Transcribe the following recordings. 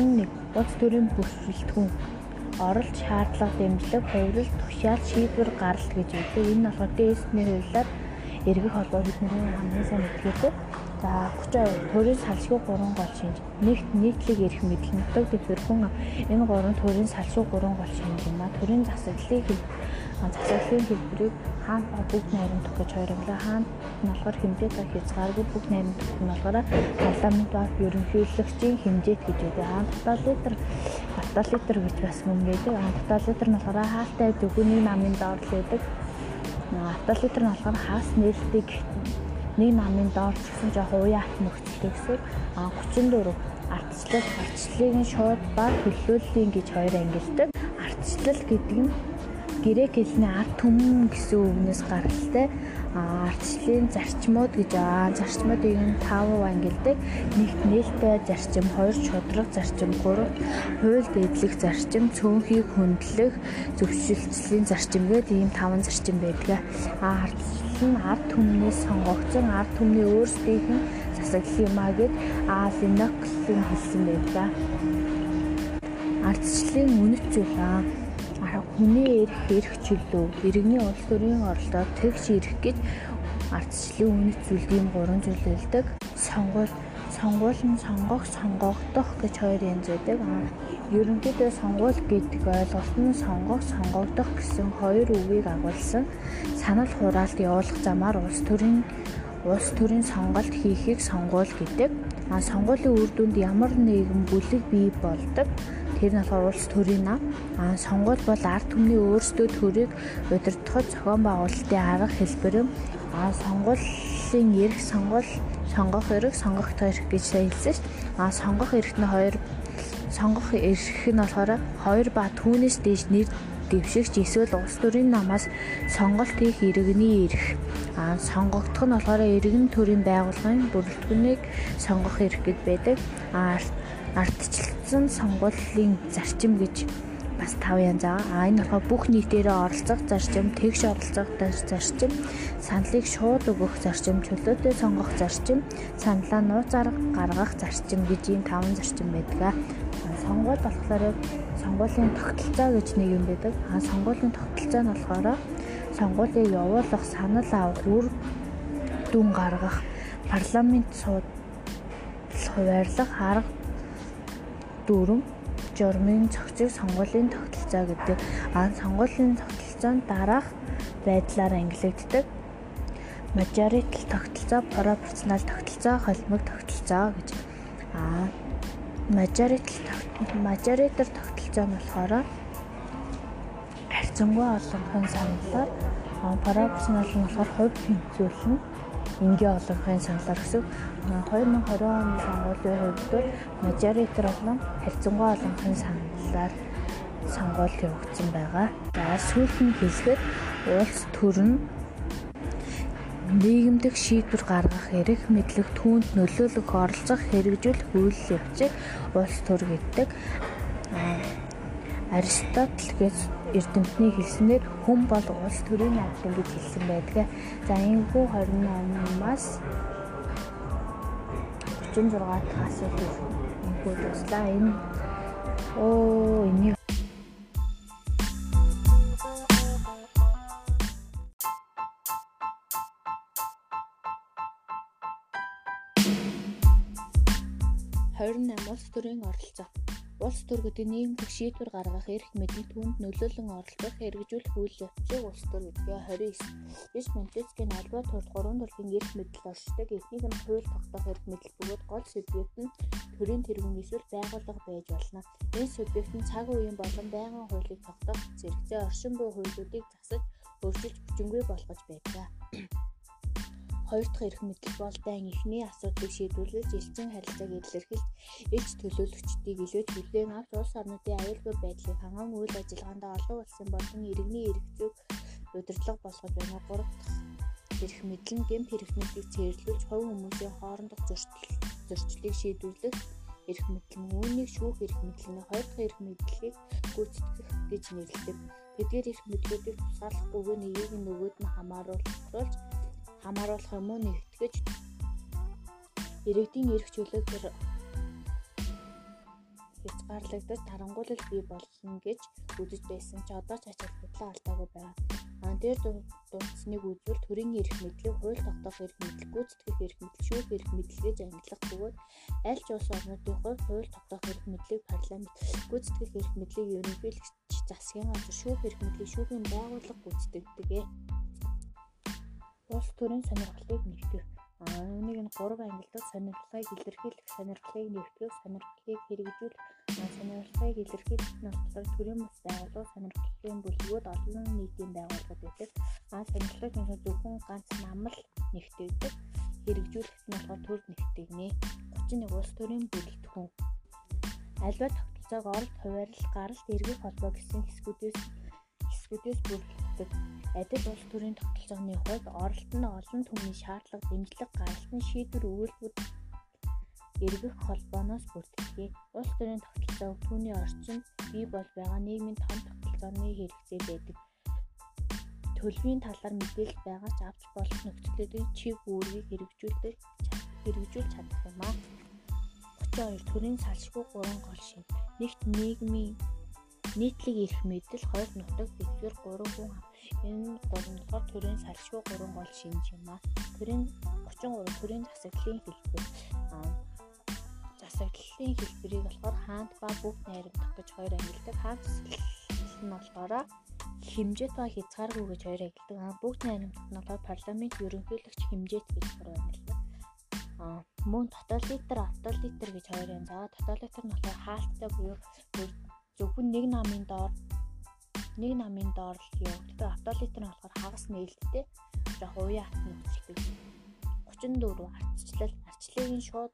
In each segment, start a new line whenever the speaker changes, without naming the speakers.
41 улс төрийн бүрэлдэхүүн оролт шаардлага дэмжлэг хувирал тушаал шийдвэр гаргалт гэж үүдэг. Энэ нь болохоор ДС-ний хувьлаар эргэх холбоо бидний хамгийн сайн мэдгэлтэй. За 30% төрийн салшгүй 3 гол шинж. Нэгт нийтлэг эрх мэдэл нутаг дэвхэрхэн энэ гурван төрийн салшгүй 3 гол шинж юм а. Төрийн засаглалыг засаглалын хэлбэрийг хаана бүгд найрамд төгөж хоёрлоо хаана болохоор хэмжээ та хязгааргүй бүгд найрамд төгөх нь болохоор парламент ба ерөнхийлөгчийн хэмжээт гэж үүдэг. Хаана тоталитар тоталитар гэж бас мөн гэдэг. Хаана тоталитар нь болохоор хаалтай зөвхөний намын доор л байдаг. Автолитр нь болохоор хаас нээлттэй нэг намын доор ч гэсэн жоо хувийн ат нөхцөлтэй гэсэн. А 34 ардчлал ардчлалыг нь шууд ба төлөөллийн гэж хоёр ангилдаг. Ардчлал гэдэг нь грек хэлний ард түмэн гэсэн үгнээс гаралтай ардчлалын зарчмууд гэж аа зарчмуудыг нь 5 ангилдаг. Нэгт нээлттэй зарчим, хоёр шудраг зарчим, гурав хууль дэдлэх зарчим, цөөнхийг хөндлөх, зөвшөлтслийн зарчим гэдэг ийм 5 зарчим байдаг. Аа ардчлал нь ард түмнээс сонгогдсон ард түмний өөрсдийнх нь засаглал юм а гэд аа Линоксийн хэлсэн байдаг. Ардчлалын үнэт зүйл аа хүний эрх эрх чөлөө иргэний улс төрийн оролдоод тэгш ирэх гэж ардчлалын үнэт зүйл ийм гурван зүйл хэлдэг. Сонгуул сонгуул нь сонгох сонгогдох гэж хоёр янз байдаг. Ерөнхийдөө сонгуул гэдэг ойлголт нь сонгох сонгогдох гэсэн хоёр үгийг агуулсан санал хураалт явуулах замаар улс төрийн улс төрийн сонголт хийхийг сонгуул гэдэг. А сонгуулийн үр дүнд ямар нэгэн бүлэг бий болдог Тэр нь болохоор улс төрийн нам. Аа сонгуул бол ард түмний өөрсдөө төрийг удирдахад зохион байгуулалтын арга хэлбэр юм. Аа сонгуулийн эрх сонгуул сонгох эрх сонгох эрх гэж хэлсэн шүү дээ. Аа сонгох эрх нь хоёр сонгох эрх нь болохоор хоёр ба түүнээс дээш нэр дэвшигч эсвэл улс төрийн намаас сонголт хийх иргэний эрх. Аа сонгогдох нь болохоор иргэн төрийн байгууллагын бүрэлдэхүүнийг сонгох эрх гэд байдаг. Аа ардчилсан сонгуулийн зарчим гэж бас тав янз байгаа. А энэ болохоор бүх нийтээрээ оролцох зарчим, тэгш оролцох зарчим, саналыг шууд өгөх зарчим, чөлөөтэй сонгох зарчим, саналаа нууц арга гаргах зарчим гэж ийм таван зарчим байдаг. Сонгуул болохоор сонгуулийн тогтолцоо гэж нэг юм байдаг. А сонгуулийн тогтолцоо нь болохоор сонгуулийг явуулах, санал авах, үр дүн гаргах, парламент сууд хуваарлах арга дүүрэн журмын цогцыг сонгуулийн тогтолцоо гэдэг. Аа сонгуулийн тогтолцоо нь дараах байдлаар ангилагддаг. Majority тогтолцоо, пропорционал тогтолцоо, холимог тогтолцоо гэж. Аа majority majority тогтолцоо нь болохоор харьцангуй олонхын саналаар пропорционал нь болохоор хувь тэнцвэрлэл нь энгийн олонхын саналаар гэсэн 2020 оны сонгуулийн хувьд мажоритер болон харьцангуй олонхын саналаар сонгуул явагдсан байгаа. За сүүлд нь хэлэхэд улс төр нь нийгэмдэх шийдвэр гаргах эрх мэдлэг түүнд нөлөөлөх оролцох хэрэгжүүлэх үйл явцыг улс төр гэдэг. Аристотель гэж эрдэмтний хэлснээр хүн бол улс төрийн амьтан гэж хэлсэн байдаг. За энэхүү 28-аас 36 дахь асуулт энэхүү туслаа. Энэ оо энийг улс төрийн оролцоо Улс төр гэдэг нийгэмдэх шийдвэр гаргах эрх мэдэл түүнд нөлөөлөн оролцох хэрэгжүүлэх үйл явцыг улс төр гэдэг 29. Биш Монтескийн альва тул 3 төрлийн эрх мэдэл оршдог. Эхнийг нь хууль тогтоох эрх мэдэл бөгөөд гол субъект нь төрийн тэргүүн эсвэл байгууллага байж болно. Энэ субъект нь цаг үеийн болон байнгын хуулийг тогтоох зэрэгцээ оршин буй хуулиудыг засаж өөрчилж хүчингүй болгож байдаг. Хоёр дахь эрх мэдэл бол дайн эхний асуудлыг шийдвэрлэж элчин харилцааг илэрхийлж элч төлөөлөгчдийг илүү хүлээн авч улс орнуудын аюулгүй байдлыг ханган үйл ажиллагаанд олон улсын болон иргэний эрх зүйг удирдлага болгож байна. Гурав дахь эрх мэдэл нь гэм хэрэгтнүүдийг цээрлүүлж хувь хүмүүсийн хоорондох зөрчлийг шийдвэрлэх эрх мэдэл нь үүнийг шүүх эрх мэдэл нь хоёр дахь эрх мэдлийг гүйцэтгэх гэж нэрлэдэг. Тэдгээр эрх мэдлүүдийг тусгаарлахгүйгээр нэгийг нөгөөд нь хамааруулж хамааруулах юм уу нэгтгэж иргэдийн эрх чөлөөг тэр хязгаарлагдаж тарангуулал бий болно гэж үзэж байсан ч одоо ч ач холбогдлоо алдаагүй байна. Дээр дурдсныг үзвэл төрийн эрх мэдлэг, хууль тогтоох эрх мэдлэг, гүйцэтгэх эрх мэдлэг, шүүх эрх мэдлэг гэж ангилах бөгөөд аль ч улс орнуудын хувьд хууль тогтоох эрх мэдлэг, парламент, гүйцэтгэх эрх мэдлэг, ерөнхийлөгч засгийн газар шүүх эрх мэдлэг, шүүхийн байгууллага гүйцэтгэдэг. Улс төрийн сонирхлыг нэгтгэх Аа үүнийг нь гурав ангилдаг сонирхлыг илэрхийлэх, сонирхлыг нэвтрэх, сонирхлыг хэрэгжүүлэх, сонирхлыг илэрхийлэх нь болохоор төрийн бас байгууллага сонирхлын бүлгүүд олон нийтийн байгууллагууд байдаг. Аа сонирхлыг нь зөвхөн ганц намал нэгтгэдэг. Хэрэгжүүлэхэд нь болохоор төр нэгтгэгнэ. 31 улс төрийн бүрэлдэхүүн. Альва тогтолцоог оролт хуваарлал гаралт эргэх холбоо гэсэн хэсгүүдээс хэсгүүдээс бүрддэг Адил улс төрийн тогтолцооны хувьд оролт нь олон түмний шаардлага, дэмжлэг, гаралтын шийдвэр өгүүлбэр эргэх холбооноос бүрддэг. Улс төрийн тогтолцоо түүний орчинд бий бол байгаа нийгмийн том тогтолцооны хэрэгцээ байдаг. Төлөвийн талаар мэдээлэл байгаа ч авч болох нөхцөлөдийн чиг үүргийг хэрэгжүүлдэг хэрэгжүүлж чадах юм аа. 32 төрийн салшгүй 3 гол шин. Нэгт нийгмийн нийтлэг эрх мэдэл, хоёр нутаг, дэвсгэр 3 хүн Энэ гурван дахь төрийн салшгүй гурван гол шинж юм аа. Төрийн 33 төрийн засаглалын хэлбэр. Засаглалын хэлбэрийг болохоор хаант ба бүх найрамдах гэж хоёр ангилдаг. Хаант нь болохоор хэмжээт ба хязгааргүй гэж хоёр ангилдаг. Аа бүх найрамдах нь болохоор парламент ерөнхийлөгч хэмжээт гэж хоёр ангилдаг. Аа мөн тоталитар, автолитар гэж хоёр юм. За тоталитар нь болохоор хаалттай буюу зөвхөн нэг намын доор нэг намын доор л явагддаг. Автолитр нь болохоор хагас нээлттэй жоох уян хат нөхцөлтэй. 34 ардчлал, ардчлалын шууд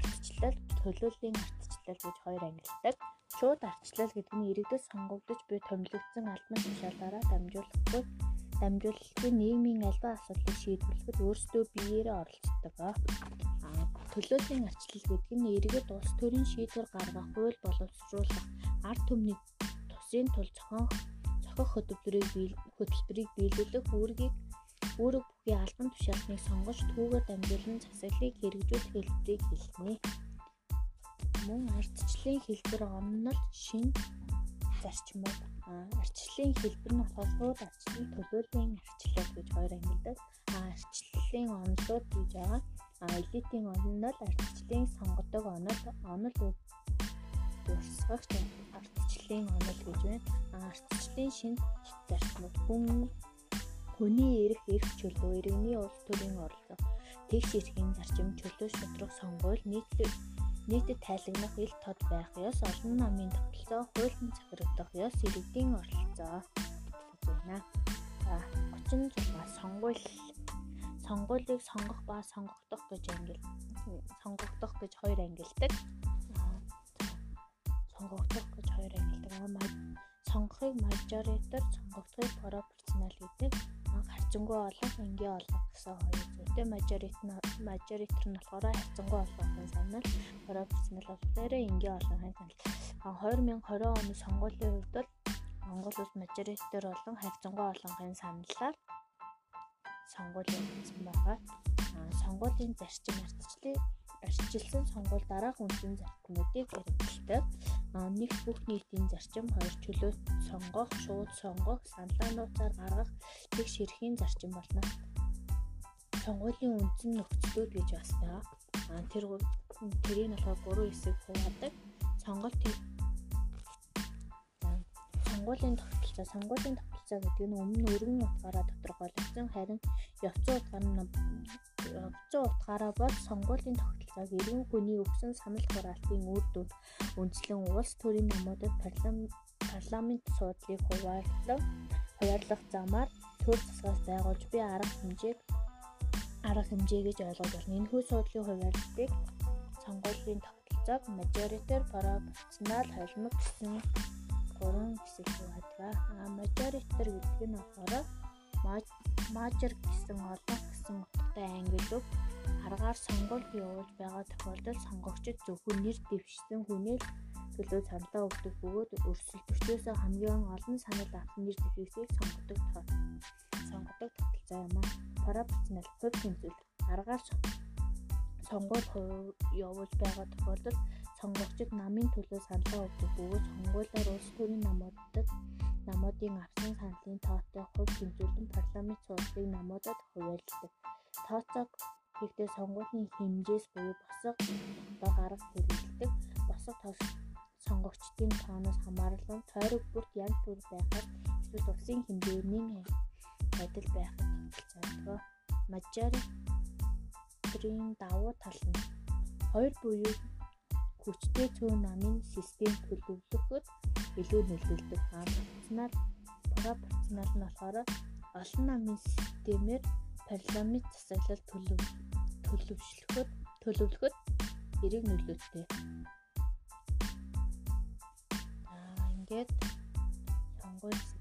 ардчлал, төлөөллийн ардчлал гэж хоёр ангилдаг. Шууд ардчлал гэдэг нь иргэдэд сонгогдож буй томилогдсон албан тушаалаараа дамжуулахгүй дамжуулалтын нийгмийн альва асуудлыг шийдвэрлэхэд өөрсдөө биеэрээ оролцдог. Аа төлөөллийн ардчлал гэдэг нь иргэд улс төрийн шийдвэр гаргах, хууль боловсруулах, ард түмний тусын тул зохион зохих хөтөлбөрийг хөтөлбөрийг биелүүлэх үүргийг үүрэг бүхий албан тушаалтныг сонгож түүгээр дамжуулан засаглалыг хэрэгжүүлэх хэлбэрийг хэлнэ. Мөн ардчлалын хэлбэр оннол шин зарчмууд ардчлалын хэлбэр нь болохоор шууд ардчлалын төлөөлийн ардчлал гэж хоёр ангилдаг. ардчлалын онолууд гэж байгаа. элитийн онол ардчлалын сонгодог онол онол урсгагч ардчлалын онол гэж байна. Ардчлалын шинэ зарчмууд хүн хүний эрх эрх чөлөө, иргэний улс төрийн орлого, тэгш эрхийн зарчим, чөлөө шудрах сонгуул, нийтлэг нийтэд тайлагнах ил тод байх ёс, олон намын тогтолцоо, хуулийн захирагдах ёс, иргэдийн оролцоо байна. За 36 сонгуул сонгуулийг сонгох ба сонгогдох гэж ангил сонгогдох гэж хоёр ангилдаг сонгогдох гэж хоёр ангилдаг. Сонгохыг мажоритар, сонгогдохыг пропорционал гэдэг. Харьцангуй олох, энгийн олох гэсэн хоёр зүйтэй. Мажорит нь мажоритар нь болохоор харьцангуй олохын санал, пропорционал болохоор энгийн олохын санал. 2020 оны сонгуулийн хувьд бол Монгол улс мажоритар болон харьцангуй олонхын саналаар сонгуулийн хийсэн байгаа. Сонгуулийн зарчим ардчлалыг арчилсан сонгуул дараах үндсэн зарчмуудыг хэрэгжүүлдэг. Нэг бүх нийтийн зарчим, хоёр чөлөө сонгох, шууд сонгох, саналаануудаар гаргах тэг ширхийн зарчим болно. Сонгуулийн үндсэн нөхцлүүд гэж бас байгаа. Тэр тэрийг болохоор гурван хэсэг хуваадаг. Сонголт сонгуулийн тогтолцоо, сонгуулийн тогтолцоо гэдэг нь өмнө өргөн утгаараа тодорхойлогдсон харин явцсан утгаар нь явцсан утгаараа бол сонгуулийн тогтолцоог иргэн хүний өгсөн санал хураалтын үр дүнд үндэслэн улс төрийн намуудад парламент суудлыг хуваарлах хуваарлах замаар төр засгаас байгуулж буй арга хэмжээг арга хэмжээ гэж ойлгож байна. Энэхүү суудлын хуваарлтыг сонгуулийн тогтолцоог majority proportional холимог гэсэн гурван хэсэг хуваадгаа. А majority гэдэг нь болохоор major гэсэн олон гэсэн утгатай англи үг аргаар сонгуульд явуулж байгаа тохиолдолд сонгогчид зөвхөн нэр дэвшсэн хүнээ л төлөө саналаа өгдөг бөгөөд өрсөлдөгчөөс хамгийн олон санал авсан нэр дэвшигсийг сонгодог сонгодог тогтолцоо юм аа. Пропорционал хувь хэмжүүл аргаар сонгуул явуулж байгаа тохиолдолд сонгогчид намын төлөө саналаа өгдөг бөгөөд сонгуулиар улс төрийн намуудад намуудын авсан саналын тоотой хувь хэмжүүлэн парламент суудлыг намуудад хуваалцдаг. Тооцоог хийхдээ сонгуулийн хэмжээс буюу босго тогтоо гаргах хэрэгэлдэг. Босго сонгогчдын тооноос хамааралгүй тойрог бүрт янз бүр байхад эсвэл улсын хэмжээний адил байхад тогтолцоодгоо. Мажоритарын давуу тал нь хоёр буюу хүчтэй цөөн намын систем төлөвлөхөд илүү нөлөөлдөг. Пропорционал пропорционал нь болохоор олон намын системээр парламент засаглал төлөв төлөвшлөхөд төлөвлөхөд эрэг нөлөөтэй. Аа ингээд сонгуульс